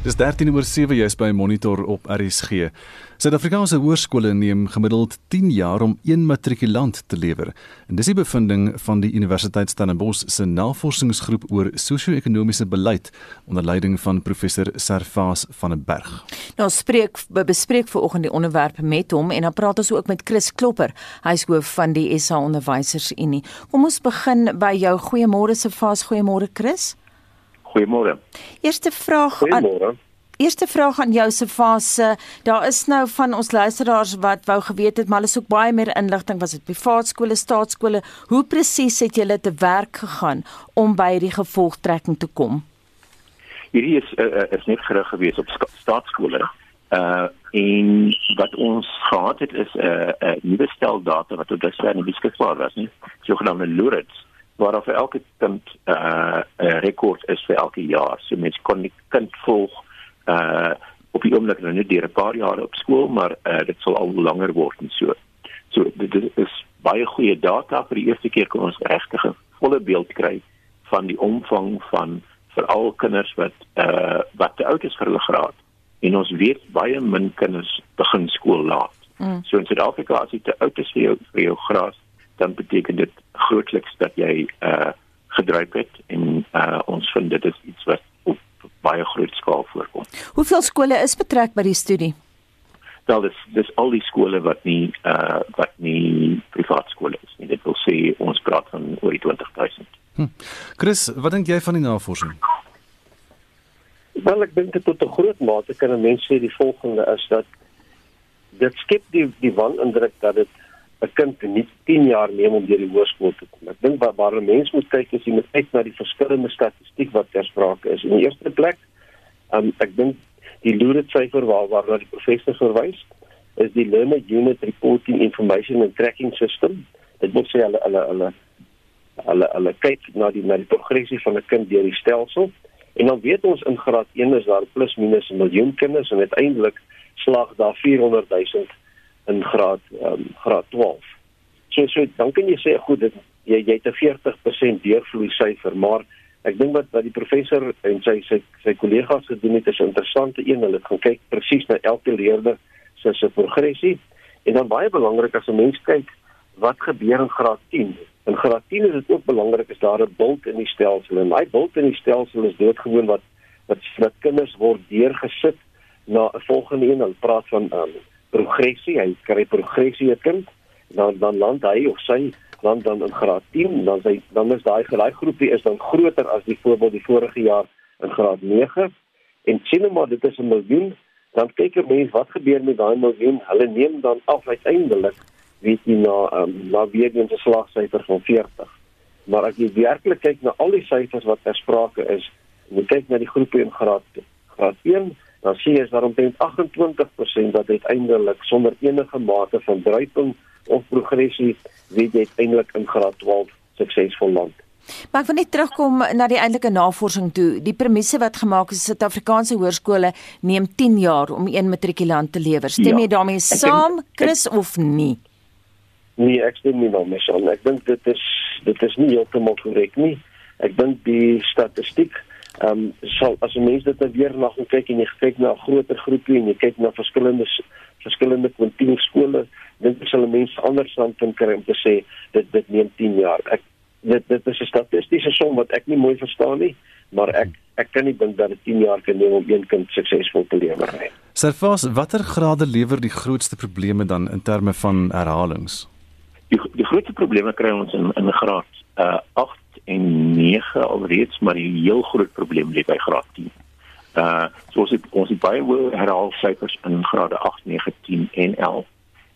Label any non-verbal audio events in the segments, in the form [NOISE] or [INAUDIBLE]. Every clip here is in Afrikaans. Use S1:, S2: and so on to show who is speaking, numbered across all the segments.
S1: Dis 13 oor 7 jy's by Monitor op RSG. Suid-Afrikaanse hoërskole neem gemiddeld 10 jaar om een matrikulant te lewer. En dis die bevinding van die Universiteit Stellenbosch se navorsingsgroep oor sosio-ekonomiese beleid onder leiding van professor Servaas van der Berg.
S2: Nou spreek bespreek ver oggend die onderwerp met hom en dan praat ons ook met Chris Klopper. Hy's hoof van die SA Onderwysersunie. Kom ons begin by jou goeiemôre Servaas, goeiemôre Chris.
S3: Goeiemôre.
S2: Eerste vraag Goeiemôre. aan Eerste vraag aan jou se fase. Daar is nou van ons luisteraars wat wou geweet het, maar hulle soek baie meer inligting. Was dit privaat skole, staatskole? Hoe presies het julle te werk gegaan om by hierdie gevolgtrekking te kom?
S3: Hierdie is uh, is net gerig gewees op staatskole. Uh en wat ons gehad het is 'n uh, uh, nuwe stel data wat tot dusver nie beskikbaar was nie. Sogenaamde LURIDS waar vir elke kind 'n uh, uh, rekord is vir elke jaar. So mens kon die kind volg uh op die oomblik nou net deur 'n paar jare op skool, maar uh dit sal al langer word en so. So dit is baie goeie data vir die eerste keer kon ons regtig 'n volle beeld kry van die omvang van veral kinders wat uh wat te oud is vir hulle graad. En ons weet baie min kinders begin skool laat. Mm. So in Suid-Afrika as jy te oud is vir jou vir jou graad dan beteken dit grootliks dat jy uh gedryf het en uh ons vind dit is iets wat op baie groot skaal voorkom.
S2: Hoeveel skole is betrek by die studie?
S3: Wel dis dis al die skole wat nie uh wat nie privaat skole is nie. Dit wil sê ons praat van oor die 20000. Hm.
S1: Chris, wat dink jy van die navorsing?
S4: Wel ek dink dit tot 'n groot mate kan 'n mens sê die volgende is dat dit skep die die wanindruk dat dit 'n kind nie 10 jaar neem om deur die hoërskool te kom. Ek dink waar waar 'n mens moet kyk is jy moet kyk na die verskillende statistiek wat ter sprake is. In die eerste plek, um, ek dink die loerde syfer waar waar na die professor verwys, is die Learner Unit Reporting Information and Tracking System. Dit moet sê hulle hulle hulle hulle hulle kyk na die na die progressie van 'n kind deur die stelsel. En dan weet ons in graad 1 is daar plus minus 'n miljoen kinders en uiteindelik slag daar 400 000 in graad um, graad 12. So so dan kan jy sê goed dit jy jy het 'n 40% deurvloei syfer, maar ek dink wat wat die professor en sy sy sy kollegas gedoen het is 'n interessante een. Hulle het gaan kyk presies na elke leerder se se progressie en dan baie belangrik as 'n mens kyk wat gebeur in graad 10. In graad 10 is dit ook belangrik as daar 'n bult in die stelsel en my bult in die stelsel is doodgewoon wat wat wat kinders word deurgesit na 'n volgende een. Hulle praat van um, progressie, hy kry progressie 'n kind, dan dan land hy of sy land dan in graad 10, dan sy dan is daai gelyk groepie is dan groter as die voorbeeld die vorige jaar in graad 9 en sien maar dit is 'n miljoen, dan kyk jy mens wat gebeur met daai miljoen, hulle neem dan af uiteindelik weet jy na um, na weer die slagsyfer van 40. Maar as jy werklik kyk na al die syfers wat ter sprake is, jy kyk na die groepie in graad graad 1 dan sien jy is daar omtrent 28% wat uiteindelik sonder enige mate van druiping of progressie weet jy uiteindelik in graad 12 suksesvol land.
S2: Maar ek wil net terugkom na die eintlike navorsing toe. Die premisse wat gemaak is Suid-Afrikaanse hoërskole neem 10 jaar om een matrikulant te lewer. Stem ja, jy daarmee saam, Chris ek, of nie?
S4: Nee, ek stem nie daarmee saam. Ek dink dit is dit is nie heeltemal korrek nie. Ek dink die statistiek Ehm um, sal as 'n mens dit nou weer na gaan kyk en jy kyk na 'n groter groepie en jy kyk na verskillende verskillende kwintiel skole, dink ek sal 'n mens anders dan kan kry om te sê dit dit neem 10 jaar. Ek dit dit is 'n statistiese som wat ek nie mooi verstaan nie, maar ek ek kan nie dink dat dit 10 jaar kan neem om een kind suksesvol te lewer nie.
S1: Servas, watter grade lewer die grootste probleme dan in terme van herhalings?
S3: Die die grootste probleme kry ons in in graad uh 8 en 9 alreeds maar die heel groot probleem lê by graad 10. Uh so ons het ons het baie hoë herhaalsyfers in grade 8, 9, 10 en 11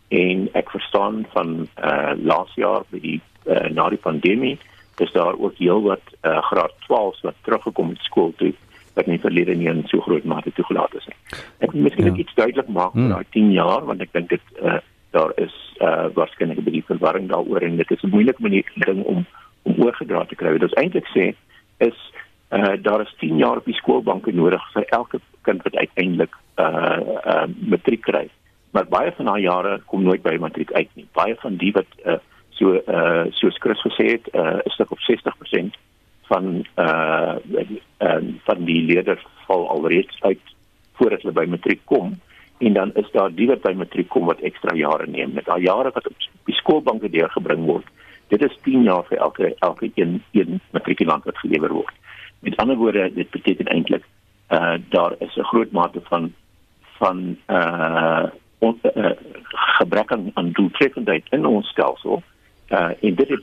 S3: en ek verstaan van uh laas jaar by die uh, na die pandemie is daar ook heel wat uh, graad 12 wat teruggekom het skool toe wat nie verlede nie in so groot mate toegelaat is nie. Ek moet miskien ja. iets duidelik maak hmm. oor daai 10 jaar want ek dink dit uh daar is uh waarskynlik 'n bietjie verwarring daaroor en dit is 'n moeilike manier ding om oorgedra te kry. Wat ons eintlik sê is uh daar is 10 jaar op die skoolbanke nodig vir elke kind wat uiteindelik uh uh matriek kry. Maar baie van daai jare kom nooit by matriek uit nie. Baie van die wat uh so uh soos Chris gesê het, uh is dit op 60% van uh, uh van die leerders val alreeds uit voordat hulle by matriek kom en dan is daar die wat by matriek kom wat ekstra jare neem met al jare wat op die skoolbanke deurgebring word dit is 10 jaar vir elke elke een een matrikulant wat gelewer word met ander woorde dit beteken eintlik uh daar is 'n groot mate van van uh, on, uh gebrek aan, aan doeltreffendheid in ons stelsel uh en dit het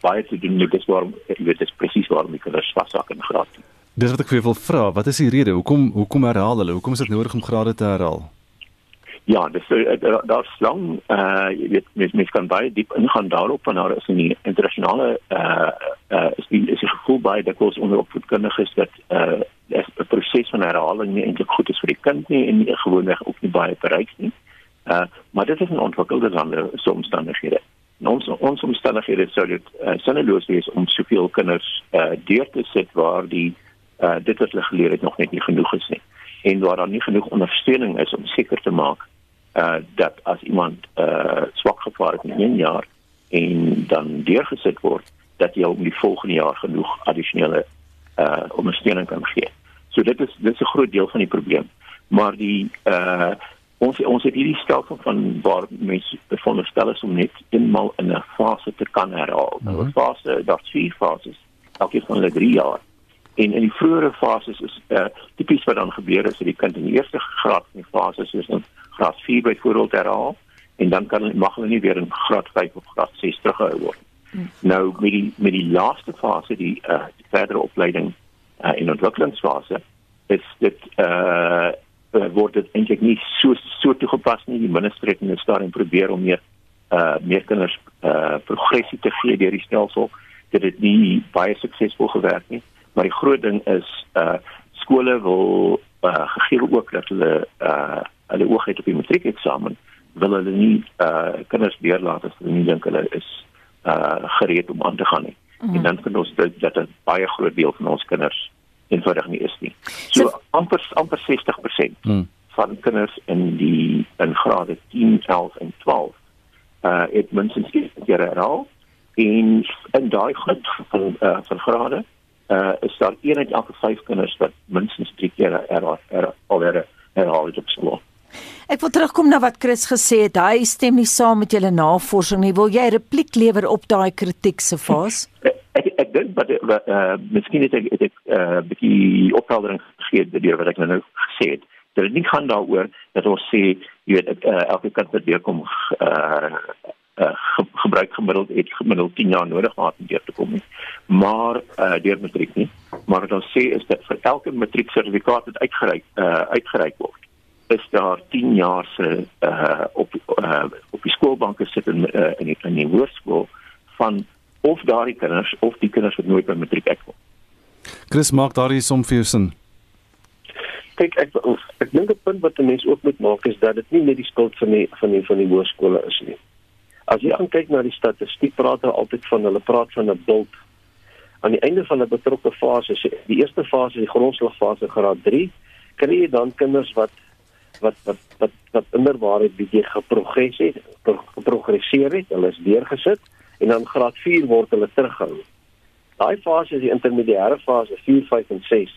S3: baie te doen met dis waarom ek weet dis presies waarom die kinders vassak in graad.
S1: Dis wat ek vir jou wil vra, wat is die rede? Hoekom hoekom herhaal hulle? Hoekom is dit nodig om grade te herhaal?
S3: Ja, dis uh, daar's lang uh jy weet mens, mens kan baie diep ingaan daarop en daar is in die internasionale uh uh is die is gevoel baie dat ons onder opvoedkundiges dat uh 'n proses van herhaling nie eintlik goed is vir die kind nie en nie gewoonweg ook nie baie bereik nie. Uh maar dit is 'n ontwikkelde lande se omstandighede ons ons omstandighede sou dit uh, sinneloos wees om soveel kinders uh, deur te sit waar die uh, dit wat hulle geleer het nog net nie genoeg is nie en waar daar nie genoeg ondersteuning is om seker te maak uh, dat as iemand uh, swak gevaar het in 'n jaar en dan deurgesit word dat jy om die volgende jaar genoeg addisionele uh, ondersteuning kan gee. So dit is dit is 'n groot deel van die probleem. Maar die uh ons ons het hierdie stelsel van waar mense veronderstel is om net eenmal in 'n fase te kan herhaal. Nou 'n mhm. fase, daar's vier fases. Elke van hulle 3 jaar. En in die vroeëre fases is uh, tipies wat dan gebeur is dat die kind in die eerste graad van die fase soos in graad 4 byvoorbeeld herhaal en dan kan mag hulle nie weer in graad 5 of graad 6 terughou word. Hmm. Nou met die met die laaste fase die uh, die verdere opleiding uh, in ontwikkelingsfase is dit uh, word dit eintlik nie so so toegepas nie. Die minister het in 'n stadium probeer om meer uh meer kinders uh progressie te gee deur die stelsel. Dit het nie baie suksesvol gewerk nie, maar die groot ding is uh skole wil uh gegee ook dat hulle uh hulle oog het op die matriekeksamen wil hulle nie uh kinders deurlaat as hulle nie dink hulle is uh gereed om aan te gaan nie. Mm -hmm. En dan kan ons dit dat 'n baie groot deel van ons kinders eenvoudig nie is nie. So, amper amper 60% hmm. van kinders in die in grade 10, 11 en 12 uh het minstens een keer herhaal en in daai groep van uh van grade uh is daar een uit elke 5 kinders wat minstens 3 keer herhaal alweer herhaal het op skool.
S2: Ek wil terugkom na wat Chris gesê het. Hy stem nie saam met julle navorsing nie. Wil jy repliek lewer op daai kritiek se fase? [LAUGHS]
S3: ek ek dink dat eh miskien het ek het ek 'n uh, bietjie opheldering gegee deur wat ek nou gesê het. Dit nie gaan daaroor dat ons sê jy weet uh, elke kind wat weer kom eh uh, uh, ge gebruik gemiddeld het gemiddeld 10 jaar nodig gehad om deur te kom nie. Maar eh uh, deur matriek nie. Maar wat ons sê is dat vir elke matriek sertifikaat wat uitgereik eh uh, uitgereik word is daar 10 jaar se uh op uh, op die skoolbanke sit in uh, in die, in die hoërskool van of daardie kinders of die kinders wat nooit by matriek uitkom.
S1: Chris maak daardie som vir jou sin.
S4: Kyk ek ek dink 'n punt wat 'n mens ook moet maak is dat dit nie net die skuld van die van die van die hoërskole is nie. As jy kyk na die statistiek praat hulle altyd van hulle praat van 'n bult aan die einde van 'n betrokke fase, die eerste fase, die grondslagfase graad 3, kry jy dan kinders wat wat wat wat wat inderwaarheid bietjie geprogresseer het, geprogresseer het, hulle is deurgesit en dan graad 4 word hulle teruggehou. Daai fase is die intermediêre fase 4, 5 en 6.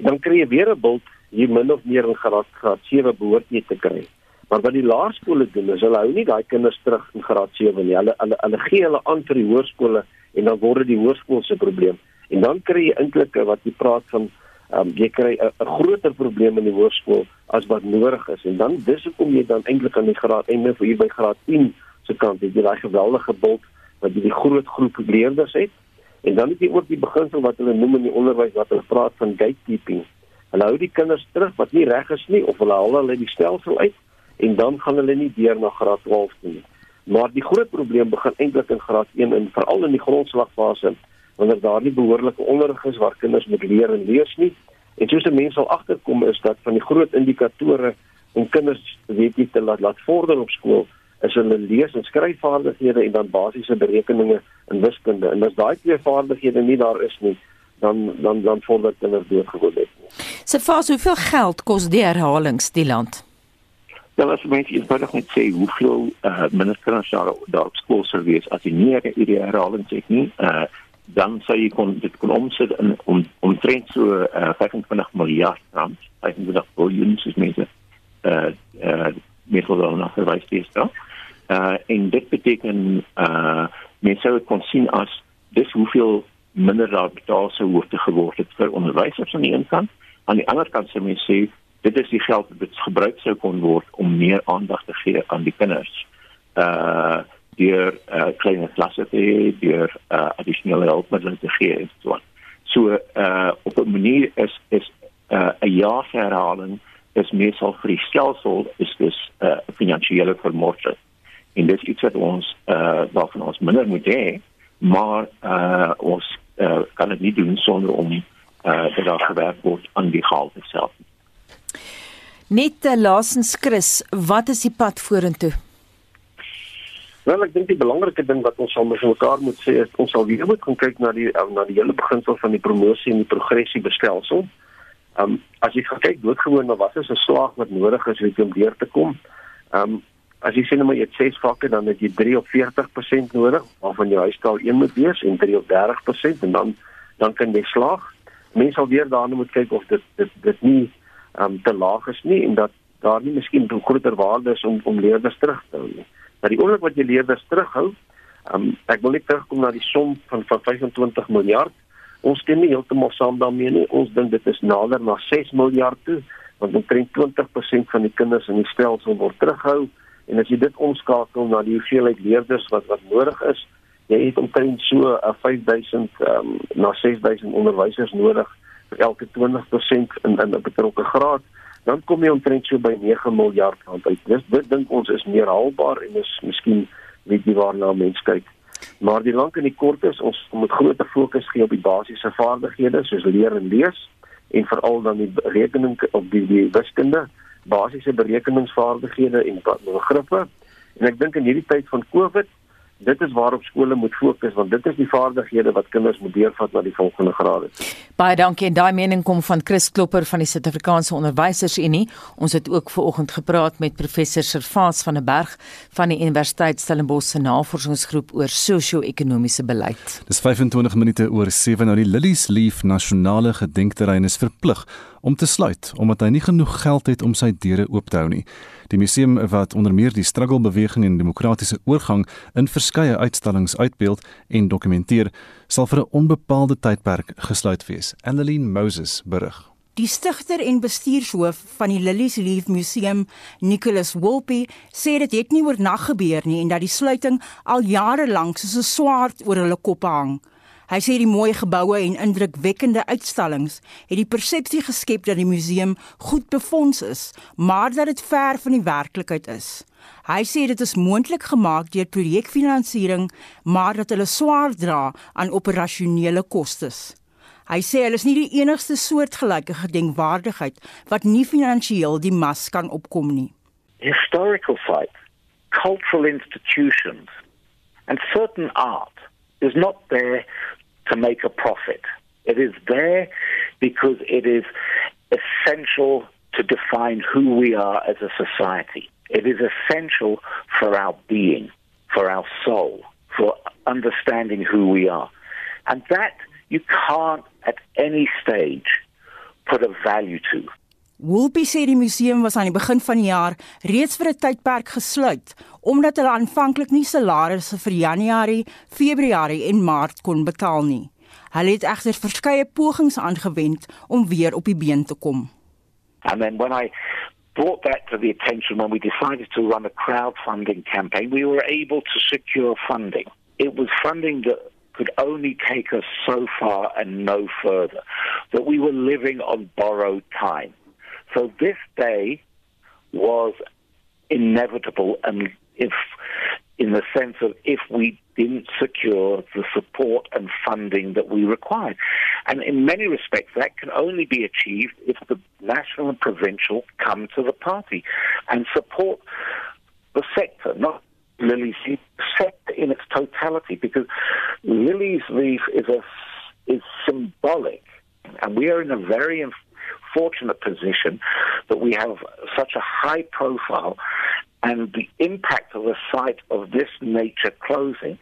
S4: En dan kry jy weer 'n bult hier min of meer in graad graad 7 behoort jy te kry. Maar wat die laerskole doen is hulle hou nie daai kinders terug in graad 7 nie. Hulle hulle hulle gee hulle aan vir die hoërskole en dan word dit die hoërskool se probleem. En dan kry jy eintlik wat jy praat van um, jy kry 'n groter probleem in die hoërskool as wat nodig is en dan dis hoekom jy dan eintlik aan die graad en hier by graad 10 se kant het jy daai geweldige bult wat jy die groot groep leerders het en dan het jy ook die beginsel wat hulle noem in die onderwys wat hulle praat van gatekeeping. Hulle hou die kinders terug wat nie reg is nie of hulle haal hulle die stelsel uit en dan gaan hulle nie deur na graad 12 toe nie. Maar die groot probleem begin eintlik in graad 1 en veral in die grondslagfase wanneer daar nie behoorlike onderrig is waar kinders moet leer en lees nie. En soos mense sal agterkom is dat van die groot indikatore om kinders weet jy te laat laat vorder op skool is hulle lees en skryfvaardighede en dan basiese berekeninge in wiskunde. En as daai twee vaardighede nie daar is nie, dan dan dan vorder kinders doodgewoon het.
S2: Se fas hoeveel geld kos die herhalings die land?
S3: Dan as mens wil net sê hoeveel uh, ministers daar daar op skool sou wees as jy nie hierdie herhalings het nie. Uh dan sou jy kon dit kon omsit in om omtrent so uh, 25 miljard rand, 25 miljard soos mense uh uh meestal dan na verwys dis dan. Uh en dit beteken uh mense sou kon sien as dis hoeveel minder daar betaal sou hoef te geword het vir onderwysers aan die een kant. Aan die ander kant sou mense sê dit is die geld wat gebruik sou kon word om meer aandag te gee aan die kinders. Uh deur uh, kleiner klasse te hê, deur uh, addisionele hulpmiddels te gee en so. So uh op 'n manier is is 'n uh, jaarsherhaling is meestal vir die stelsel is dis 'n uh, finansiële vermorsing. En dit iets wat ons uh waarvan ons minder moet hê, maar uh ons uh, kan dit nie doen sonder om uh te daar gewerk word aan die gehalte self.
S2: Net uh, laasens Chris, wat is die pad vorentoe?
S4: Wel ek dink die belangrike ding wat ons sal met mekaar moet sê is ons sal weer moet gaan kyk na die na die hele beginsel van die promosie en die progressie bestelsel. Ehm um, as jy gaan kyk doodgewoon na wat is 'n slag wat nodig is om deur te kom. Ehm um, as jy sien maar jy het 6 vakke dan het jy 3 of 40% nodig waarvan jou huistaal 1 moet wees en 3 of 30% en dan dan kan jy slaag. Mense sal weer daarna moet kyk of dit dit dit nie ehm um, te laag is nie en dat daar nie miskien groter waarde is om om leerders terug te hou nie. Maar die oomblik wat jy leerders terughou, um, ek wil net terugkom na die som van van 25 miljard. Ons stem nie heeltemal saam daarmee nie. Ons dink dit is nader na 6 miljard toe, want omtrent 20% van die kinders in die stelsel word terughou en as jy dit omskakel na die hoeveelheid leerders wat wat nodig is, jy het omtrent so 'n uh, 5000 um, na 6000 onderwysers nodig vir elke 20% in in 'n betrokke graad dan kom jy omtrent so by 9 miljard rand uit. Dis dit dink ons is meer haalbaar en is miskien weet jy waarna mense kyk. Maar die lank en die kort is ons moet groot fokus gee op die basiese vaardighede soos leer en lees en veral dan die rekening op die, die wiskunde, basiese berekeningsvaardighede en begrippe. En ek dink in hierdie tyd van COVID dit is waarop skole moet fokus want dit is die vaardighede wat kinders moet deurvat na die volgende grade.
S2: Baie dankie en daai mening kom van Chris Klopper van die Suid-Afrikaanse Onderwysersunie. Ons het ook ver oggend gepraat met professor Servaas van der Berg van die Universiteit Stellenbosch se navorsingsgroep oor sosio-ekonomiese beleid.
S1: Dis 25 minute oor 7 nou die Lilies Leaf nasionale gedenkterrein is verplig om te sluit omdat hy nie genoeg geld het om sy deure oop te hou nie. Die museum wat onder meer die struggle beweging en demokratiese oorgang in verskeie uitstallings uitbeeld en dokumenteer, sal vir 'n onbepaalde tydperk gesluit wees. Annelien Moses berig.
S5: Die stigter en bestuurshoof van die Lilies Leaf Museum, Nicholas Wolpe, sê dit het nie oornag gebeur nie en dat die sluiting al jare lank soos 'n swaard oor hulle koppe hang. Hy sê die mooi geboue en indrukwekkende uitstallings het die persepsie geskep dat die museum goed befonds is, maar dat dit ver van die werklikheid is. Hy sê dit is moontlik gemaak deur projekfinansiering, maar dat hulle swaar dra aan operasionele kostes. Hy sê hulle is nie die enigste soortgelyke gedenkwaardigheid wat nie finansiëel die mas kan opkom nie.
S6: Historical sites, cultural institutions and certain art is not there to make a profit. It is there because it is essential to define who we are as a society. It is essential for our being, for our soul, for understanding who we are. And that you can't at any stage put a value to.
S5: Woolpie sê die museum was aan die begin van die jaar reeds vir 'n tydperk gesluit omdat hulle aanvanklik nie salarisse vir Januarie, Februarie en Maart kon betaal nie. Hulle het egter verskeie pogings aangewend om weer op die been te kom.
S6: And then when I brought that to the attention when we decided to run a crowdfunding campaign, we were able to secure funding. It was funding that could only take us so far and no further, that we were living on borrowed time. So this day was inevitable, and if in the sense of if we didn't secure the support and funding that we required. And in many respects, that can only be achieved if the national and provincial come to the party and support the sector, not Lily's sector in its totality, because Lily's Leaf is a is symbolic, and we are in a very fortunate position that we have such a high profile and the impact of a site of this nature closing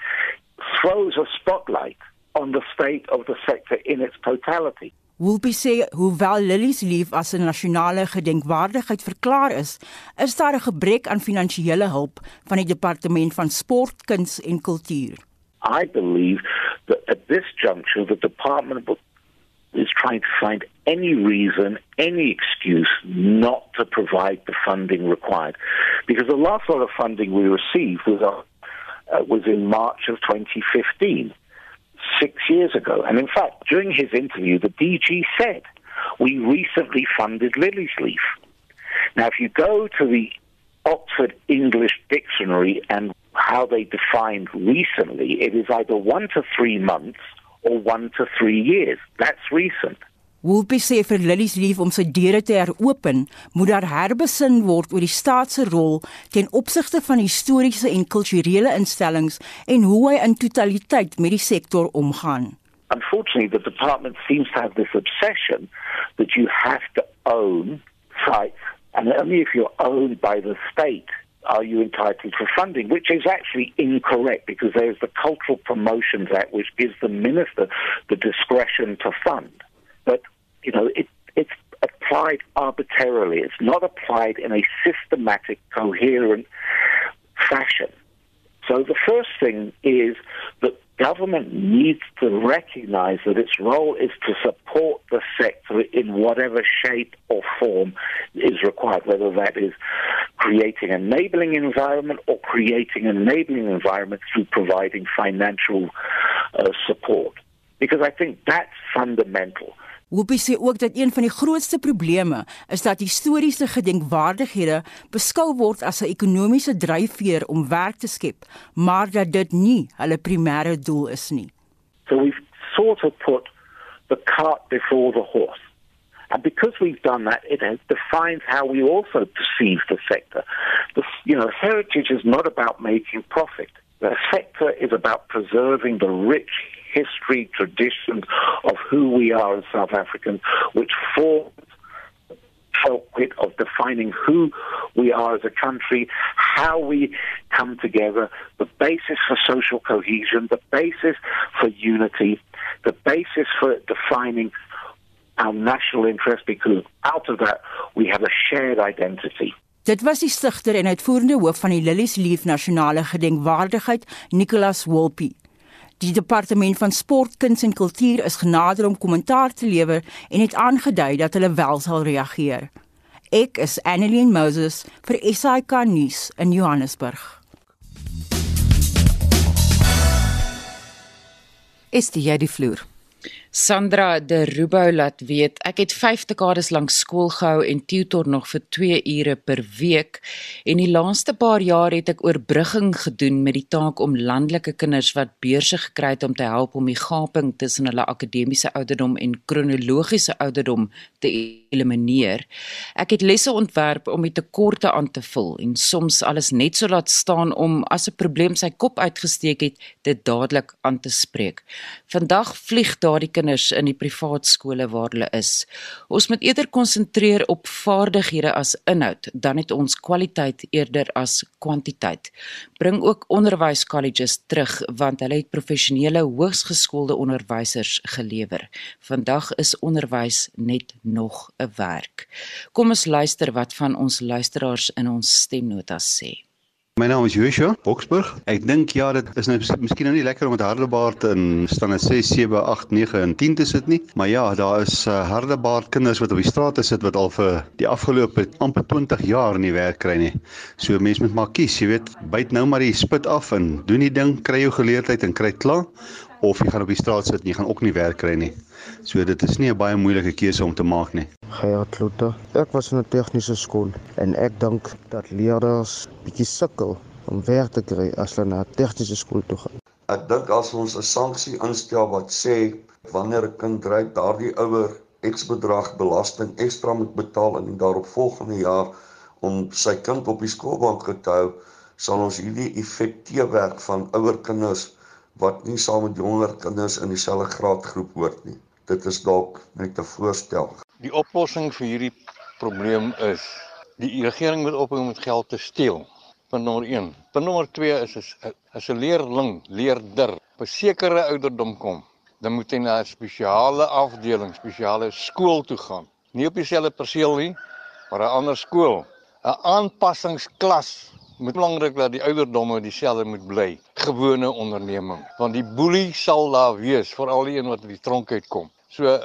S6: throws a spotlight on the state of the sector in its totality.
S5: Woolby sê hoewel Lilies Leaf as 'n nasionale gedenkwaardigheid verklaar is, is daar 'n gebrek aan finansiële hulp van die departement van sport, kuns en kultuur.
S6: I believe that at this juncture the department is trying to find any reason, any excuse not to provide the funding required. Because the last lot of funding we received was, uh, was in March of 2015 six years ago. And in fact, during his interview, the DG said, We recently funded Lily's Leaf. Now, if you go to the Oxford English Dictionary and how they defined recently, it is either one to three months or one to three years. That's recent.
S5: Woolpie sê vir Lilies lief om sy deure te heropen, moet daar herbesin word oor die staat se rol ten opsigte van historiese en kulturele instellings en hoe hy in totaliteit met die sektor omgaan.
S6: Unfortunately, the department seems to have this obsession that you have to own sites and only if you're owned by the state are you entitled for funding, which is actually incorrect because there's the Cultural Promotions Act which gives the minister the discretion to fund. But you know, it, it's applied arbitrarily. It's not applied in a systematic, coherent fashion. So the first thing is that government needs to recognize that its role is to support the sector in whatever shape or form is required, whether that is creating an enabling environment or creating an enabling environment through providing financial uh, support. Because I think that's fundamental.
S5: Whoopi sê ook dat een van die grootste probleme is dat historiese gedenkwaardighede beskou word as 'n ekonomiese dryfveer om werk te skep, maar dat dit nie hulle primêre doel is nie.
S6: So we've sort of put the cart before the horse. And because we've done that, it has defined how we also perceive the sector. The, you know, heritage is not about making profit. The sector is about preserving the rich history, traditions of who we are as South Africans, which forms fulcrum of defining who we are as a country, how we come together, the basis for social cohesion, the basis for unity, the basis for defining our national interest, because out of that we have a shared identity.
S5: Dit was die stigter en uitvoerende hoof van die Lilies Leaf Nasionale Gedenkwaardigheid, Nicholas Wolpe. Die departement van sport, kuns en kultuur is genader om kommentaar te lewer en het aangedui dat hulle wel sal reageer. Ek is Annelien Moses vir SAK nuus in Johannesburg.
S7: Is dit jy die vloer?
S8: Sandra de Rubou laat weet ek het 5 dekades lank skool gehou en tutor nog vir 2 ure per week en die laaste paar jaar het ek oorbrugging gedoen met die taak om landelike kinders wat beurse gekry het om te help om die gaping tussen hulle akademiese ouderdom en kronologiese ouderdom te elimineer. Ek het lesse ontwerp om die tekorte aan te vul en soms alles net so laat staan om as 'n probleem sy kop uitgesteek het dit dadelik aan te spreek. Vandag vlieg daardie kinders in die privaat skole waar hulle is. Ons moet eerder konsentreer op vaardighede as inhoud dan net ons kwaliteit eerder as kwantiteit. Bring ook onderwyskolleges terug want hulle het professionele hoogsgeskoolde onderwysers gelewer. Vandag is onderwys net nog 'n werk. Kom ons luister wat van ons luisteraars in ons stemnotas sê.
S9: My naam is Joshua Boksburg. Ek dink ja, dit is nou miskien nou nie lekker om met hardebaard in stande 6, 7, 8, 9 en 10 te sit nie, maar ja, daar is uh, hardebaard kinders wat op die strate sit wat al vir die afgelope amper 20 jaar nie werk kry nie. So mense moet maar kies, jy weet, byt nou maar die spit af en doen die ding, kry jou geleerdheid en kry klaar of jy gaan op die straat sit en jy gaan ook nie werk kry nie. So dit is nie 'n baie moeilike keuse om te maak nie.
S10: Gea Kloete. Ek was in 'n tegniese skool en ek dink dat leerders bietjie sukkel om werk te kry as hulle na 'n tegniese skool toe gaan.
S11: Ek dink as ons 'n sanksie instel wat sê wanneer 'n kind ry, daardie ouer X bedrag belasting ekstra moet betaal in die daaropvolgende jaar om sy kind op die skoolbank te hou, sal ons hierdie effek teewerk van ouer kinders wat nie saam met jonger kinders in dieselfde graadgroep hoort nie. Dit is dalk net 'n voorstel.
S12: Die oplossing vir hierdie probleem is die regering moet ophou om geld te steel. Punt nommer 1. Punt nommer 2 is is as 'n leerling, leerder, op 'n sekere ouderdom kom, dan moet jy na 'n spesiale afdeling, spesiale skool toe gaan. Nie op dieselfde perseel nie, maar 'n ander skool. 'n Aanpassingsklas moet belangrik dat die ouderdomme dieselfde moet bly. Gewone onderneming, want die boelie sal daar wees vir al die een wat uit die tronk uitkom. So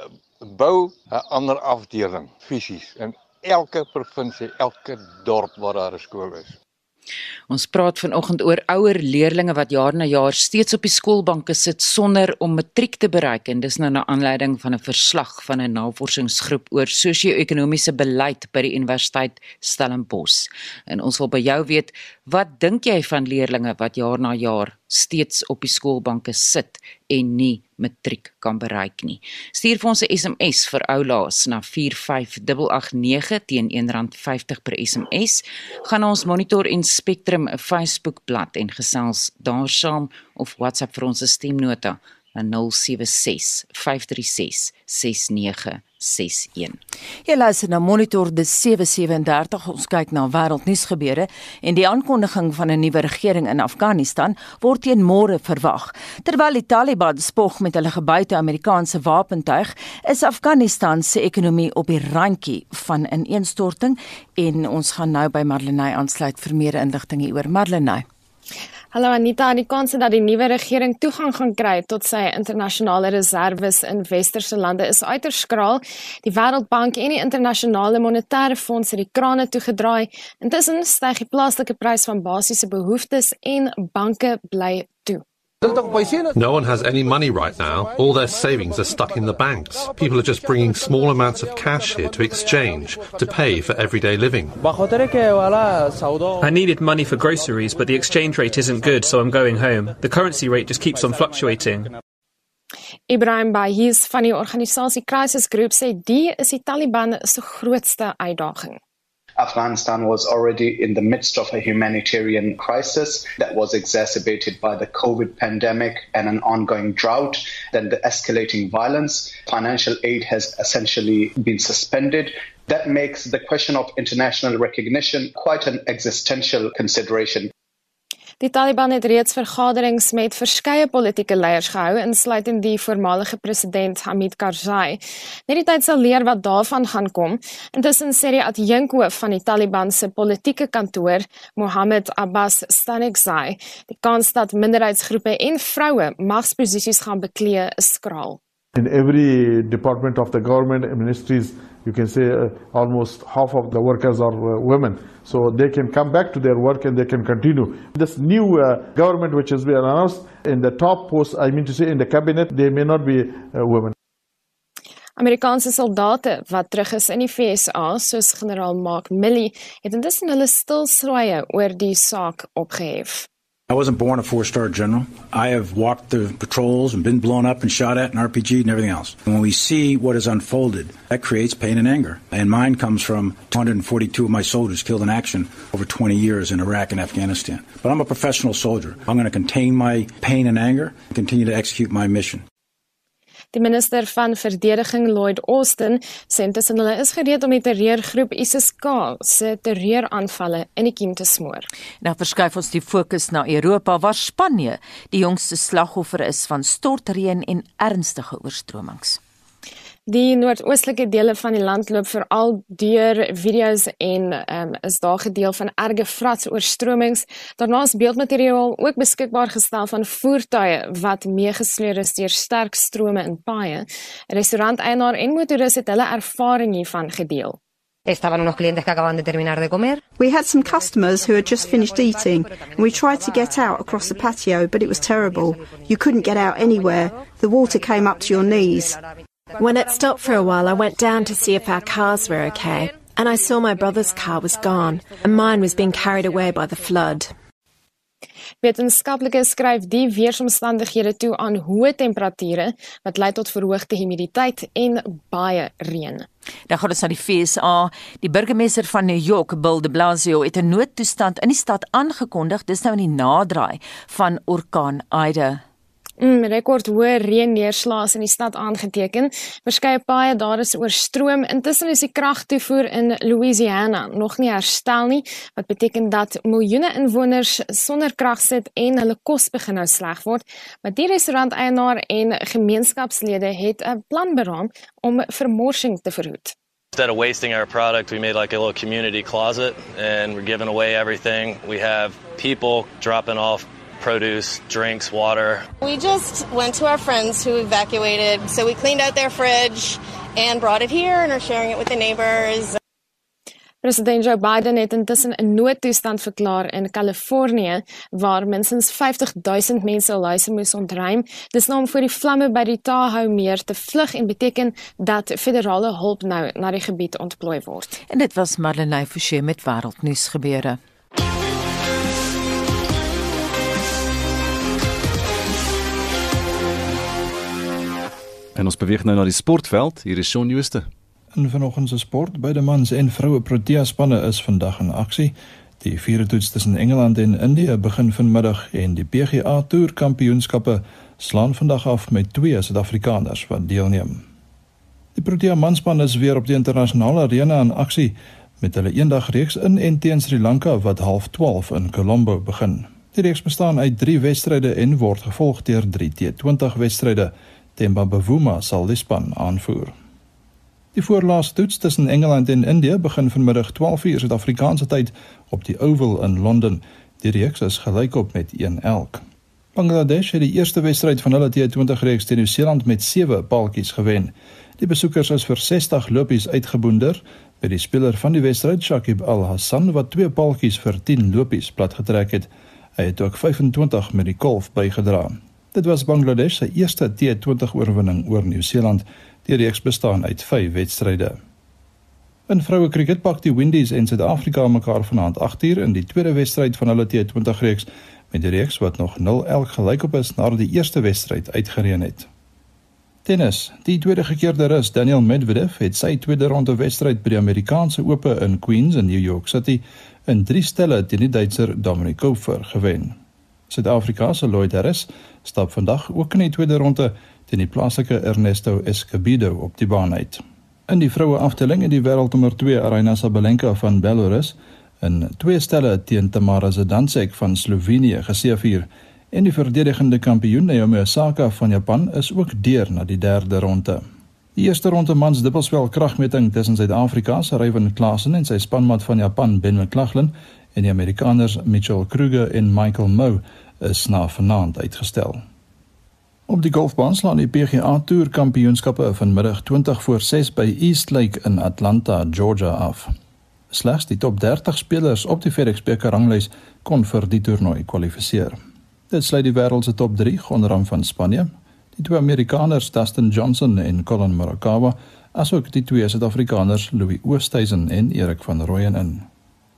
S12: bou 'n ander afdeling fisies in elke provinsie, elke dorp waar daar 'n skool is.
S8: Ons praat vanoggend oor ouer leerdlinge wat jaar na jaar steeds op die skoolbanke sit sonder om matriek te bereik en dis nou na aanleiding van 'n verslag van 'n navorsingsgroep oor sosio-ekonomiese beleid by die Universiteit Stellenbosch. En ons wil by jou weet, wat dink jy van leerdlinge wat jaar na jaar steeds op die skoolbanke sit en nie matriek kan bereik nie. Stuur vir ons 'n SMS vir oulaas na 45889 teen R1.50 per SMS. Gaan ons Monitor en Spectrum 'n Facebookblad en gesels daar saam of WhatsApp vir ons stemnota na 076 536 69 61.
S2: Jy luister na Monitor de 737. Ons kyk na wêreldnuus gebeure en die aankondiging van 'n nuwe regering in Afghanistan word teen môre verwag. Terwyl die Taliban spog met hulle gebuite Amerikaanse wapentuig, is Afghanistan se ekonomie op die randjie van ineenstorting en ons gaan nou by Marlenae aansluit vir meer inligting hieroor. Marlenae
S13: Hallo Anita, die kans dat die nuwe regering toegang gaan kry tot sy internasionale reserve in westerse lande is uiters skraal. Die Wêreldbank en die Internasionale Monetaire Fonds het die krane toegedraai. Intussen styg die plaaslike prys van basiese behoeftes en banke bly toe.
S14: No one has any money right now. All their savings are stuck in the banks. People are just bringing small amounts of cash here to exchange, to pay for everyday living.
S15: I needed money for groceries, but the exchange rate isn't good, so I'm going home. The currency rate just keeps on fluctuating.
S13: Ibrahim Bahis van die organisasie Crisis Group sê die is die Taliban se grootste uitdaging.
S16: Afghanistan was already in the midst of a humanitarian crisis that was exacerbated by the COVID pandemic and an ongoing drought, then the escalating violence. Financial aid has essentially been suspended. That makes the question of international recognition quite an existential consideration.
S13: Die Taliban het reeds vergaderings met verskeie politieke leiers gehou, insluitend die voormalige president Hamid Karzai. Net die tyd sal leer wat daarvan gaan kom. Intussen sê die adjunkhoof van die Taliban se politieke kantoor, Mohammed Abbas Stanekzai, die kans dat minderheidsgroepe en vroue magsposisies gaan beklee is skraal.
S17: In every department of the government ministries you can say uh, almost half of the workers are uh, women. So they can come back to their work and they can continue. This new uh, government which has been announced in the top posts, I mean to say in the cabinet, they may not be uh, women.
S13: Amerikaanse soldate wat terug is in die FSA, soos generaal Mark Milley, het intussen hulle stilswye oor die saak opgehef.
S18: I wasn't born a four star general. I have walked the patrols and been blown up and shot at and RPG and everything else. And when we see what has unfolded, that creates pain and anger. And mine comes from 242 of my soldiers killed in action over 20 years in Iraq and Afghanistan. But I'm a professional soldier. I'm going to contain my pain and anger and continue to execute my mission.
S13: Die minister van verdediging Lloyd Austin sê intussen hulle is gereed om die terreurgroep ISIS-K se terreuraanvalle in die kiem te smoor.
S2: Nou verskuif ons die fokus na Europa waar Spanje die jongste slagoffer is van stortreën en ernstige oorstromings.
S13: Die noordoostelike dele van die land loop veral deur video's en um, is daar gedeel van erge vrats oorstromings. Daarna is beeldmateriaal ook beskikbaar gestel van voertuie wat meegesleer is deur sterk strome in paaie. Restauranteienaar en motoris het hulle ervaring hiervan gedeel.
S19: Estaban unos clientes que acaban de terminar de comer.
S20: We had some customers who had just finished eating, and we tried to get out across the patio, but it was terrible. You couldn't get out anywhere. The water came up to your knees.
S21: When it stopped for a while, I went down to see if our cars were okay, and I saw my brother's car was gone, and mine was being carried away by the flood.
S13: Wetenskaplikes skryf die weeromstandighede toe aan hoë temperature wat lei tot verhoogde humiditeit en baie reën.
S2: Dan gaan ons na die FSA. Die burgemeester van New York, Bill de Blasio, het 'n noodtoestand in die stad aangekondig. Dis nou in die naderdraai van orkaan Ida.
S13: Mm, rekord hoë reënneerslae in die stad aangeteken. Verskeie paaie daar is oorstroom. Intussen is die kragtoevoer in Louisiana nog nie herstel nie, wat beteken dat miljoene inwoners sonder krag sit en hulle kos begin nou sleg word. Maar die restauranteienaar en gemeenskapslede het 'n plan beraam om vermorsing te verhoed.
S22: Instead of wasting our product, we made like a little community closet and we're giving away everything. We have people dropping off produce, drinks, water.
S23: We just went to our friends who evacuated, so we cleaned out their fridge and brought it here and are sharing it with the neighbors.
S13: President Joe Biden het intussen 'n noodtoestand verklaar in Kalifornië waar minstens 50000 mense hul huise moes ontruim. Dis nou om voor die vlamme by die Tahoe meer te vlug en beteken dat federale hulp nou na die gebied ontplooi word.
S7: En dit was Marlenae Forsie met wêreldnuus gebeure.
S1: En ons beweeg nou na die sportveld. Hier is Shaun Jooste.
S24: In vanoggend se sport, beide mans en vroue Protea spanne is vandag in aksie. Die vierde toets tussen Engeland en Indië begin vanmiddag en die PGA Tour Kampioenskappe slaan vandag af met twee Suid-Afrikaners wat deelneem. Die Protea manspan is weer op die internasionale arena in aksie met hulle eendagreeks in en teen Sri Lanka wat half 12 in Colombo begin. Die reeks bestaan uit 3 wedstryde en word gevolg deur 3 T20 wedstryde. Themba Bavuma sal die span aanvoer. Die voorlaaste toets tussen Engeland en Indië begin vanmiddag 12:00 Suid-Afrikaanse tyd op die Oval in Londen. Die reeks is gelykop met 1 elk. Bangladesh het die eerste wedstryd van hulle T20 reeks teen Nieu-Seeland met 7 paaltjies gewen. Die besoekers is vir 60 lopies uitgeboonder met die speler van die wedstryd Shakib Al Hassan wat twee paaltjies vir 10 lopies platgetrek het. Hy het ook 25 met die golf bygedra. Dit was Bangladesh se eerste T20 oorwinning oor Nieu-Seeland. Die reeks bestaan uit 5 wedstryde. In vroue kriket pak die Windies en Suid-Afrika mekaar vanaand 8uur in die tweede wedstryd van hulle T20 reeks met die reeks wat nog 0 elk gelykop is nadat die eerste wedstryd uitgereën het. Tennis. Die tweede gekeerde Rus, Daniel Medvedev, het sy tweede ronde wedstryd by die Amerikaanse Ope in Queens in New York City in 3 stelle teen die Duitser Dominic Koepfer gewen. Suid-Afrika se Lloyd Harris stap vandag ook in die tweede ronde teen die plaaslike Ernesto Escobedo op die baan uit. In die vroue afdeling het die wêreldnommer 2 Aryna Sabalenka van Belarus in twee stelle teen Tamara Zidansek van Slovenië geseëvier en die verdedigende kampioen Naomi Osaka van Japan is ook deur na die derde ronde. Die eerste ronde mans dubbelspel kragmeting tussen Suid-Afrika se Ryan Klassen en sy spanmaat van Japan Ben McLaughlin en die Amerikaners Mitchell Kruger en Michael Mmoh is na vanaand uitgestel. Op die golfbaan slaan die PGA Tour Kampioenskappe vanmiddag 20 voor 6 by East Lake in Atlanta, Georgia af. Slegs die top 30 spelers op die FedEx beker ranglys kon vir die toernooi kwalifiseer. Dit sluit die wêreld se top 3 onderaan van Spanje, die twee Amerikaners Dustin Johnson en Collin Morikawa, asook die twee Suid-Afrikaners Louis Oosthuizen en Erik van Rooyen in.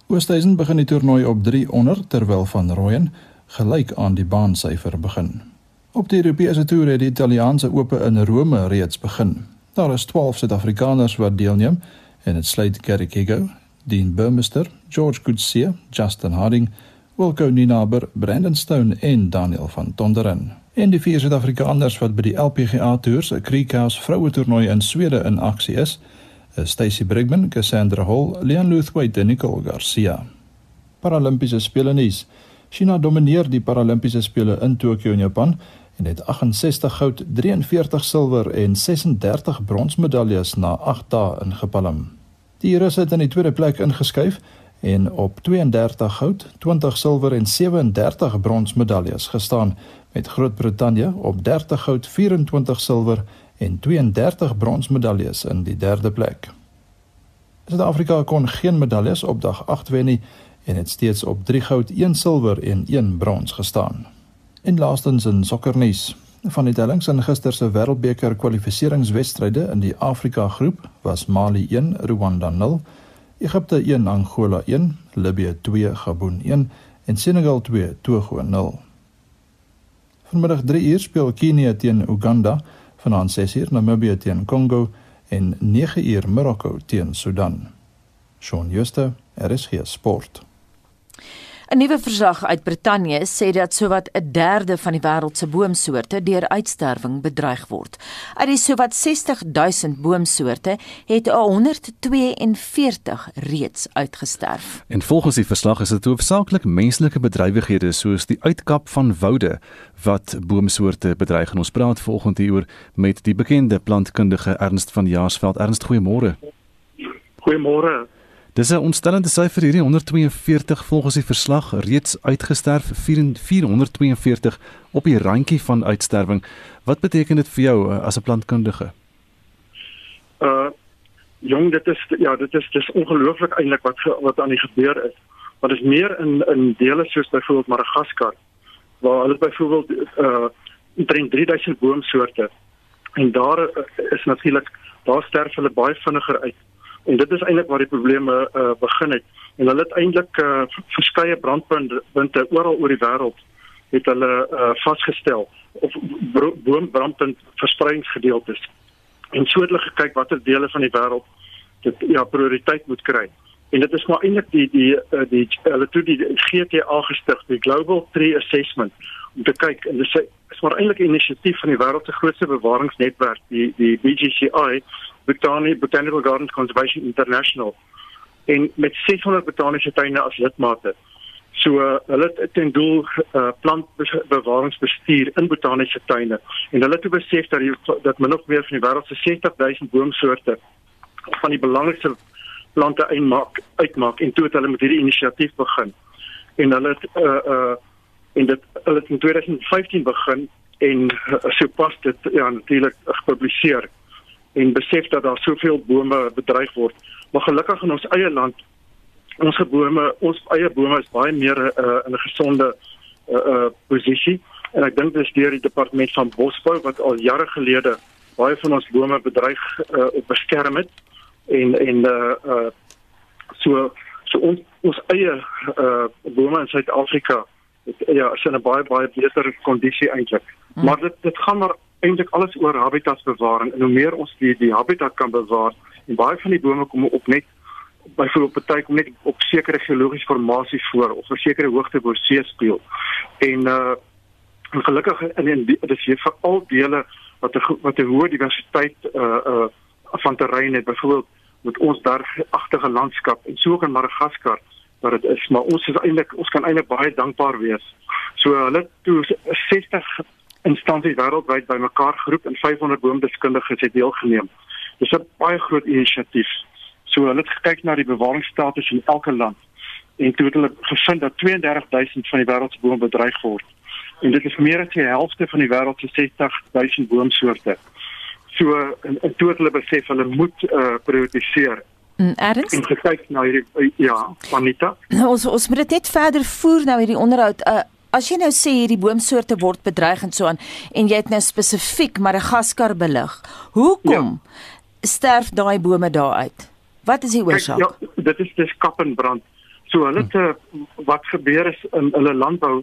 S24: Oosthuizen begin die toernooi op 3 onder terwyl van Rooyen gelyk aan die baansyfer begin. Op die Europese toer het die Italiaanse Ope in Rome reeds begin. Daar is 12 Suid-Afrikaners wat deelneem en dit sluit Gary Kigo, Dean Burmester, George Goodseer, Justin Harding, Wilco Ninaber, Brandon Stone en Daniel van Tonderen. En die vier Suid-Afrikaners wat by die LPGA Tour se Creekhouse vroue toernooi in Swede in aksie is, is Stacy Brigman, Cassandra Hall, Leon Luthwaite en Nicole Garcia. Paralimpiese spele nuus. China domineer die Paralimpiese spele in Tokio in Japan en het 68 goud, 43 silwer en 36 bronsmedaljes na 8 dae ingepalm. Die Russe het in die tweede plek ingeskuif en op 32 goud, 20 silwer en 37 bronsmedaljes gestaan met Groot-Brittanje op 30 goud, 24 silwer en 32 bronsmedaljes in die derde plek. Suid-Afrika kon geen medaljes op dag 8 wen nie en het steeds op 3 goud, 1 silwer en 1 brons gestaan. En laastens in sokkernuus. Van die tellings in gister se Wêreldbeker kwalifikasiewedstryde in die Afrika groep was Mali 1, Rwanda 0, Egipte 1, Angola 1, Libië 2, Gabon 1 en Senegal 2, Togo 0. Vanmiddag 3 uur speel Kenia teen Uganda, vanaand 6 uur Namibië teen Kongo en 9 uur Marokko teen Sudan. Shaun Schuster, RSG Sport.
S2: 'n Nuwe verslag uit Brittanje sê dat sowat 'n derde van die wêreld se boomsoorte deur uitsterwing bedreig word. Uit die sowat 60 000 boomsoorte het 142 reeds uitgesterf.
S1: En volgens die verslag is dit hoofsaaklik menslike bedrywighede soos die uitkap van woude wat boomsoorte bedreig. En ons praat vanoggend hieroor met die bekende plantkundige Ernst van Jaarsveld. Ernst, goeiemôre.
S25: Goeiemôre.
S1: Dis 'n ontstellende syfer hierdie 142 volgens die verslag reeds uitgesterf 442 op die randjie van uitsterwing. Wat beteken dit vir jou uh, as 'n plantkundige?
S25: Uh jong, dit is ja, dit is dis ongelooflik eintlik wat wat aan die gebeur is. Maar dit is meer in in dele soos byvoorbeeld Madagaskar waar hulle byvoorbeeld uh omtrent 3000 boomsoorte en daar uh, is natuurlik daar sterf hulle baie vinniger uit En dit is eintlik waar die probleme uh, begin het. En hulle het eintlik uh, verskeie brandpunte oral oor die wêreld het hulle uh, vasgestel of boombrandpunt verspreidingsgedeeltes. En so het hulle gekyk watter dele van die wêreld dit ja prioriteit moet kry. En dit is maar eintlik die die die, die hulle toe die GTA gestig, die Global Tree Assessment om te kyk en dis is maar eintlik 'n inisiatief van die wêreld se grootste bewaringsnetwerk, die die BGCI Botanic Botanical Gardens Conservation International en met 600 botaniese tuine as lidmate. So uh, hulle het ten doel uh, plantbewaringsbestuur in botaniese tuine en hulle het besef dat die, dat min of meer van die wêreld se 60000 boomsoorte van die belangrikste plante uitmaak uitmaak en toe het hulle met hierdie inisiatief begin. En hulle het uh uh en dit hulle het in 2015 begin en uh, sopas dit ja natuurlik gepubliseer en besef dat daar soveel bome bedreig word. Maar gelukkig in ons eie land ons gebome, ons eie bome is baie meer uh, in 'n gesonde uh, uh, posisie en ek dink dis deur die departement van bosbou wat al jare gelede baie van ons bome bedreig uh, op beskerm het en en uh, uh, so so ons ons eie uh, bome in Suid-Afrika ja, is in 'n baie baie beter kondisie eintlik. Hmm. Maar dit dit gaan maar eintlik alles oor habitatsbewaring en hoe meer ons die die habitat kan bewaar en baie van die bome kom op net byvoorbeeld party kom net op sekere geologiese formasies voor of 'n sekere hoogte bo see speel. En uh en gelukkig in in dit is hier vir al dele wat 'n wat 'n hoë diversiteit uh uh van terrein het byvoorbeeld met ons bergagtige landskap en so ook in Madagaskar wat dit is maar ons is eintlik ons kan eintlik baie dankbaar wees. So hulle toe 60 instansies wêreldwyd bymekaar geroep en 500 boomdeskundiges het deelgeneem. Dis 'n baie groot inisiatief. So hulle het gekyk na die bewaringsstatus in elke land en toe het hulle gevind dat 32000 van die wêreld se bome bedreig word. En dit is meer as die helfte van die wêreld se 60000 boomsoorte. So in, in toe het hulle besef hulle moet uh, prioritiseer
S2: mm, Ernst?
S25: En kyk na hierdie ja, Anita.
S2: Ons ons moet dit net verder voer nou hierdie onderhoud. Uh, As jy nou sê hierdie boomsoorte word bedreig en so aan en jy het nou spesifiek Madagaskar belig. Hoekom ja. sterf daai bome daar uit? Wat is die oorsaak?
S25: Ja, dit is dis kap en brand. So hulle te, hm. wat gebeur is in hulle landbou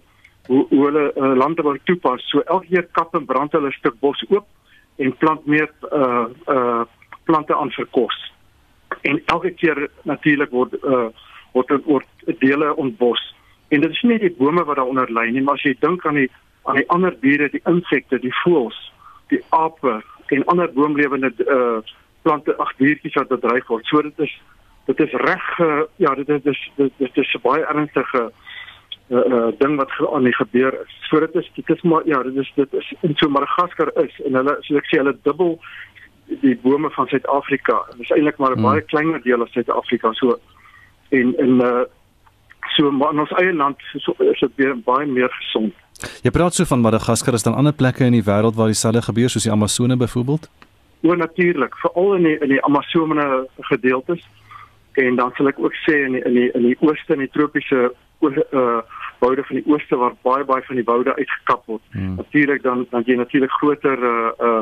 S25: hoe, hoe hulle uh, landbou toepas. So elke keer kap en brand hulle 'n stuk bos oop en plant meer uh uh plante aan vir kos. En elke keer natuurlik word uh word word dele ontbos. En dit is nie die bome wat daaronder lê nie, maar as jy dink aan die aan die ander diere, die insekte, die voëls, die ape en ander boomlewende uh plante, ag diertjies wat bedreig word. So dit is dit is reg uh, ja, dit is dit, dit, dit is 'n baie ernstige uh, uh ding wat aan die gebeur is. So dit is dit is maar ja, dit is dit is in so Madagaskar is en hulle so ek sê hulle dubbel die bome van Suid-Afrika. Dit is eintlik maar 'n hmm. baie kleiner deel van Suid-Afrika so en en uh So maar in ons eie land so, is dit weer baie meer gesond.
S1: Jy praat so van Madagaskar, is daar ander plekke in die wêreld waar dieselfde gebeur soos die Amazone byvoorbeeld?
S25: O natuurlik, veral in die in die Amazone gedeeltes. En dan sal ek ook sê in die, in die in die ooste en die tropiese uh woude van die ooste waar baie baie van die woude uitgekap word. Hmm. Natuurlik dan dan jy natuurlik groter uh uh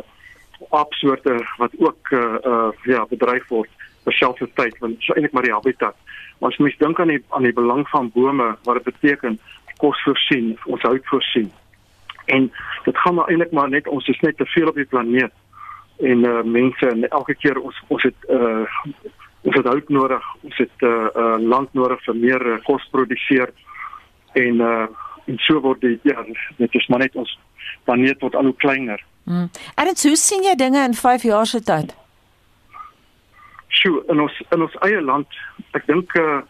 S25: aapsoorte wat ook uh uh ja bedreig word selfvertyd want dit is eintlik maar die habitat. Maar as mens dink aan die aan die belang van bome wat dit beteken kos voorsien, ons hout voorsien. En dit gaan maar eintlik maar net ons is net te veel op die planeet en uh mense en elke keer ons ons het uh ons het hout nodig, ons het uh, uh land nodig vir meer uh, kos produseer en uh en so word die ja dit is maar net ons planeet word al hoe kleiner.
S2: Mm. En hoe sien jy dinge in 5 jaar se tyd?
S25: Sjoe, in ons in ons eie land, ek dink uh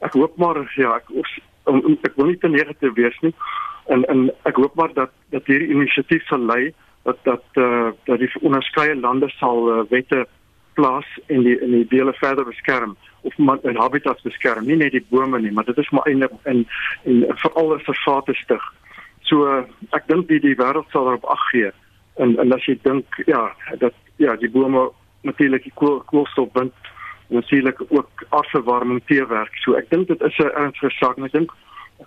S25: ek hoop maar ja, ek ons, ek wil nie te negatief wees nie. En en ek hoop maar dat dat hierdie inisiatief sal lei dat dat uh dat die onderskeie lande sal uh, wette plaas en die in die dele verder beskerm of in habitats beskerm nie net die bome nie maar dit is maar eintlik in en veral vir vate stig. So uh, ek dink die die wêreld sal daarop ag gee en en as jy dink ja dat ja die bome natuurlik die koolstof bind natuurlik ook afverwarming teewerk. So ek dink dit is 'n ernstige saak en ek dink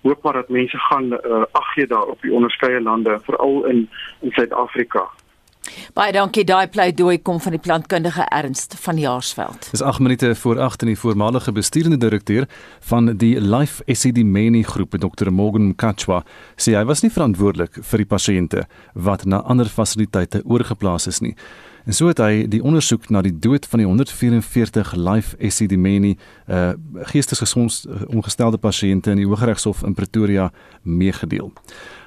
S25: hoop maar dat mense gaan uh, ag gee daar op die onderskeie lande veral in in Suid-Afrika.
S2: Baie dankie daai pleidooi kom van die plantkundige Ernst van Jaarsveld.
S1: Dis 8 minute voor 8 en die voormalige besturende direkteur van die Life Esidimeni groep, Dr. Morgan Kachwa, sê hy was nie verantwoordelik vir die pasiënte wat na ander fasiliteite oorgeplaas is nie. En so het hy die ondersoek na die dood van die 144 live Esidimeni uh geestesgesondongestelde pasiënte in die Hooggeregshof in Pretoria meegedeel.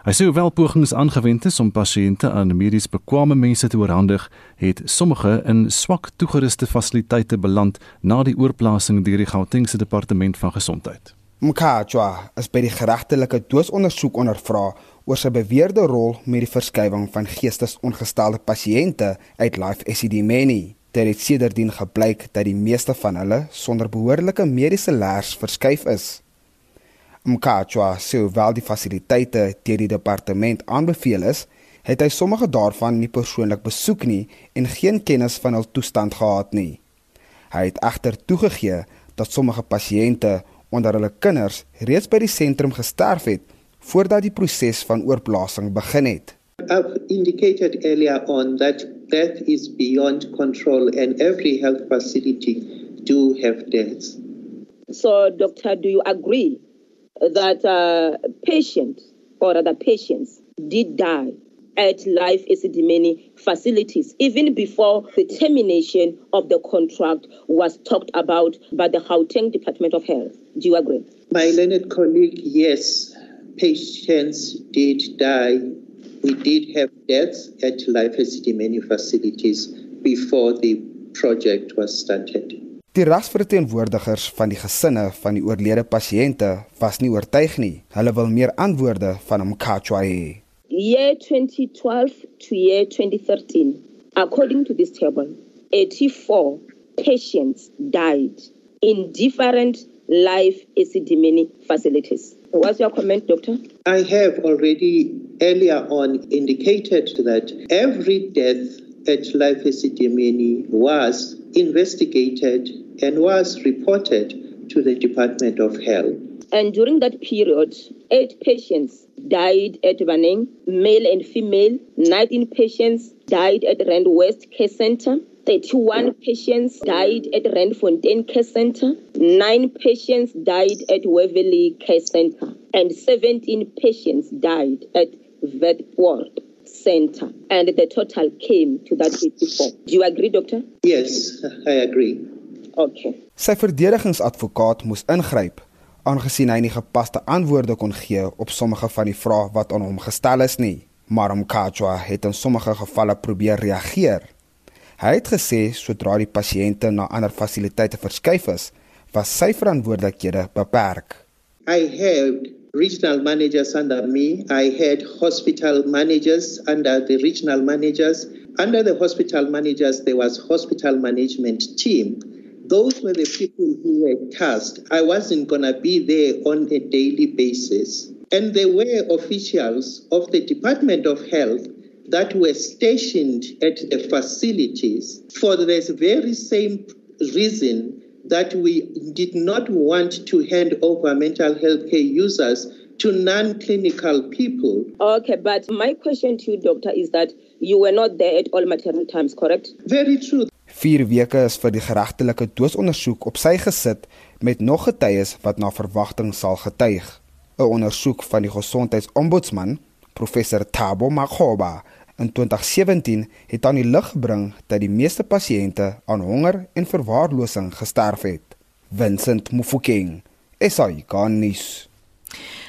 S1: Hy sê hoewel pogings aangewend is om pasiënte aan medies bekwame mense te oorhandig, het sommige in swak toegeruste fasiliteite beland na die oorplasing deur die Gautengse departement van gesondheid.
S26: Mkhatshwa is by die geregtelike doodsondersoek ondervra oor sy beweerde rol met die verskywing van geestesongestelde pasiënte uit Life Esidimeni. Dit het sedertdien gebleik dat die meeste van hulle sonder behoorlike mediese leers verskuif is. Mkhatshwa sê hoewel die fasiliteite deur die departement aanbeveel is, het hy sommige daarvan nie persoonlik besoek nie en geen kennis van hul toestand gehad nie. Hy het egter toegegee dat sommige pasiënte onder hulle kinders reeds by die sentrum gesterf het voordat die proses van oorplasing begin het.
S27: I've indicated earlier on that death is beyond control and every health facility do have deaths.
S28: So doctor do you agree that uh, patients or other patients did die at life Isidimeni facilities even before the termination of the contract was talked about by the Gauteng Department of Health. Do you agree?
S27: My learned colleague, yes, patients did die. We did have deaths at Life Many facilities before the project was started.
S26: Die rasverteenwoordigers van die gesinne van die oorlede pasiënte was nie oortuig nie. Hulle wil meer antwoorde van Mkhatshwa hê.
S28: Year 2012 to year 2013, according to this table, 84 patients died in different life Isidimeni facilities. What's your comment, Doctor?
S27: I have already earlier on indicated that every death at Life Isidimeni was investigated and was reported to the Department of Health.
S28: And during that period, eight patients died at Baneng, male and female. 19 patients died at Rand West Care Center. 31 patients died at Randfontein Care Center, 9 patients died at Waverley Care Center, and 17 patients died at Ward Center. And the total came to that 84. Do you agree, Doctor?
S27: Yes, I agree.
S28: Okay.
S26: Sy verdedigingsadvokaat moes ingryp aangesien hy nie gepaste antwoorde kon gee op sommige van die vrae wat aan hom gestel is nie. Maar Mkhatshwa het in sommige gevalle probeer reageer. Hy het gesê sodra die pasiënte na ander fasiliteite verskuif is, was sy verantwoordelikhede beperk.
S27: I had regional managers under me. I had hospital managers under the regional managers. Under the hospital managers there was hospital management team. Those were the people who were tasked. I wasn't going to be there on a daily basis. And there were officials of the Department of Health that were stationed at the facilities for this very same reason that we did not want to hand over mental health care users to non-clinical people.
S28: Okay, but my question to you, doctor, is that you were not there at all material times, correct?
S27: Very true.
S26: 4 weke is vir die geregtelike doodsondersoek op sy gesit met nog getuies wat na verwagting sal getuig. 'n Ondersoek van die gesondheidsombudsman, professor Thabo Makgoba, In 2017 het aan die lig gebring dat die meeste pasiënte aan honger en verwaarlosing gesterf het. Vincent Mufokeng, SAI Garnis.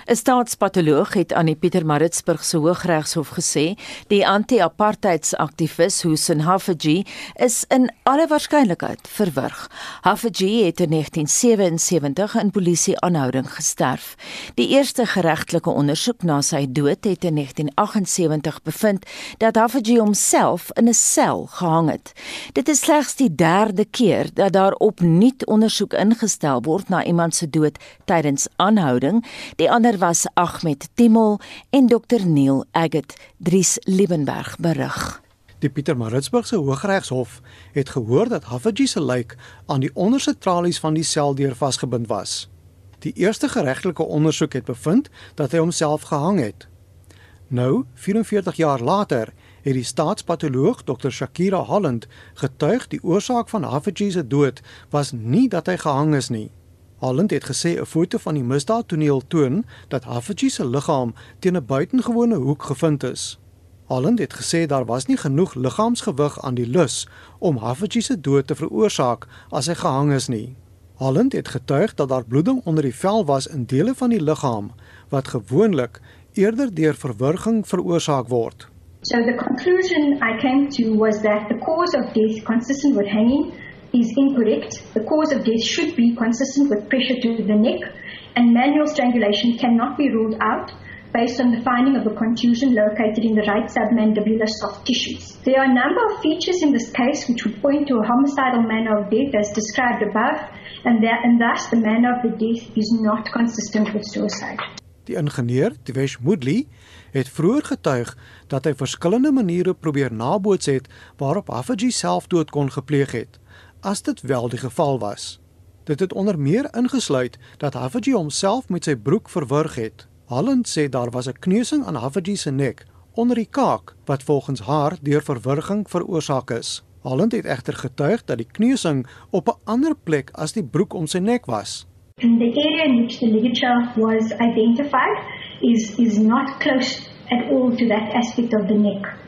S2: 'n Staatspatoloog het aan die Pietermaritzburgse Hooggeregshof gesê die anti-apartheidsaktivis Hussein Haffajee is in alle waarskynlikheid verwrig. Haffajee het in 1977 in polisie-aanhouding gesterf. Die eerste geregtelike ondersoek na sy dood het in 1978 bevind dat Haffajee homself in 'n sel gehang het. Dit is slegs die derde keer dat daar opnuut ondersoek ingestel word na iemand se dood tydens aanhouding. Die ander was Ahmed Timol en Dr Neil Agate Dries Liebenberg berig.
S29: Die Pietermaritzburgse Hooggeregshof het gehoor dat Hafiji se lijk aan die onderste tralies van die seldeur vasgebind was. Die eerste geregtelike ondersoek het bevind dat hy homself gehang het. Nou, 44 jaar later, het die staatspatoloog Dr Shakira Holland getuig die oorsaak van Hafiji se dood was nie dat hy gehang is nie. Holland het gesê 'n foto van die misdaadtoneel toon dat Hafiji se liggaam teen 'n buitengewone hoek gevind is. Holland het gesê daar was nie genoeg liggaamsgewig aan die lus om Hafiji se dood te veroorsaak as hy gehang is nie. Holland het getuig dat daar bloeding onder die vel was in dele van die liggaam wat gewoonlik eerder deur verwurging veroorsaak word.
S30: So the conclusion I came to was that the cause of death consistent with hanging is incorrect. The cause of death should be consistent with pressure to the neck, and manual strangulation cannot be ruled out based on the finding of a contusion located in the right submandibular soft tissues. There are a number of features in this case which would point to a homicidal manner of death as described above, and, that, and thus the manner of the death is not consistent with suicide.
S29: Die ingenieur, Devesh Moodley, het vroeër getuig dat hy verskillende maniere probeer naboots het waarop Hafiji selfdood kon gepleeg het as dit wel die geval was. Dit het onder meer ingesluit dat Hafiji homself met sy broek verwrig het. Holland sê daar was 'n kneusing aan Hafiji se nek onder die kaak wat volgens haar deur verwriging veroorsaak is. Holland het egter getuig dat die kneusing op 'n ander plek as die broek om sy nek was.
S30: And the area in which the ligature was identified is is not close at all to that aspect of the neck.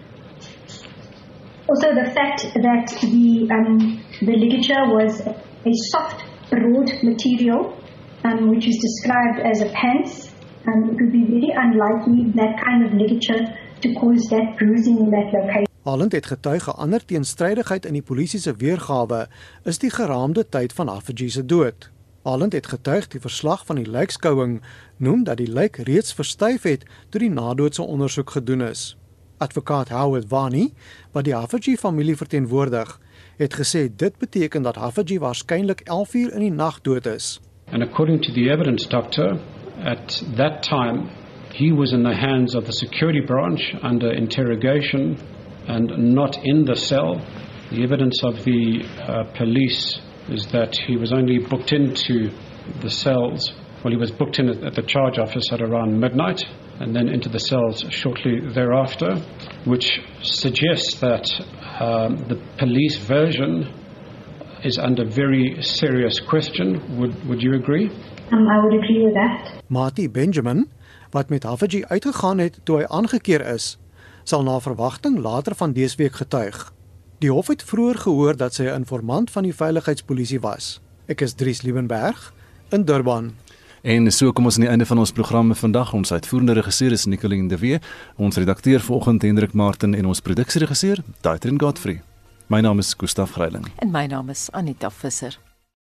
S30: Also, the fact that the um, the ligature was a soft, broad material, um, which is described as a pants, um, it would be very unlikely that kind of ligature to cause that bruising in that location.
S29: Holland het getuig 'n ander teenstrydigheid in die polisie se weergawe is die geraamde tyd van Hafiji se dood. Holland het getuig die verslag van die lijkskouing noem dat die lijk reeds verstyf het toe die nadoodse ondersoek gedoen is. Advokaat Howard Vani, wat die Hafiji familie verteenwoordig, het gesê dit beteken dat Hafiji waarskynlik 11 uur in die nag dood is.
S31: And according to the evidence doctor, at that time he was in the hands of the security branch under interrogation and not in the cell. The evidence of the uh, police is that he was only booked into the cells. Well, he was booked in at the charge office at around midnight and then into the cells shortly thereafter, which suggests that um, the police version is under very serious question. Would, would you agree?
S30: Um, I would agree with that.
S29: Marty Benjamin, wat met Havaji uitgegaan het toe hy aangekeer is, sal na verwagting later van dese week getuig. Die hof het vroeër gehoor dat sy 'n informant van die veiligheidspolisie was. Ek is Dries Liebenberg in Durban.
S1: En so kom ons aan die einde van ons programme vandag. Ons uitvoerende regisseur is Nicoline de Wee, ons redakteur vanoggend Hendrik Martin en ons produksieregisseur Daitrin Godfrey. My naam is Gustaf Greiling
S2: en my naam is Anita Visser.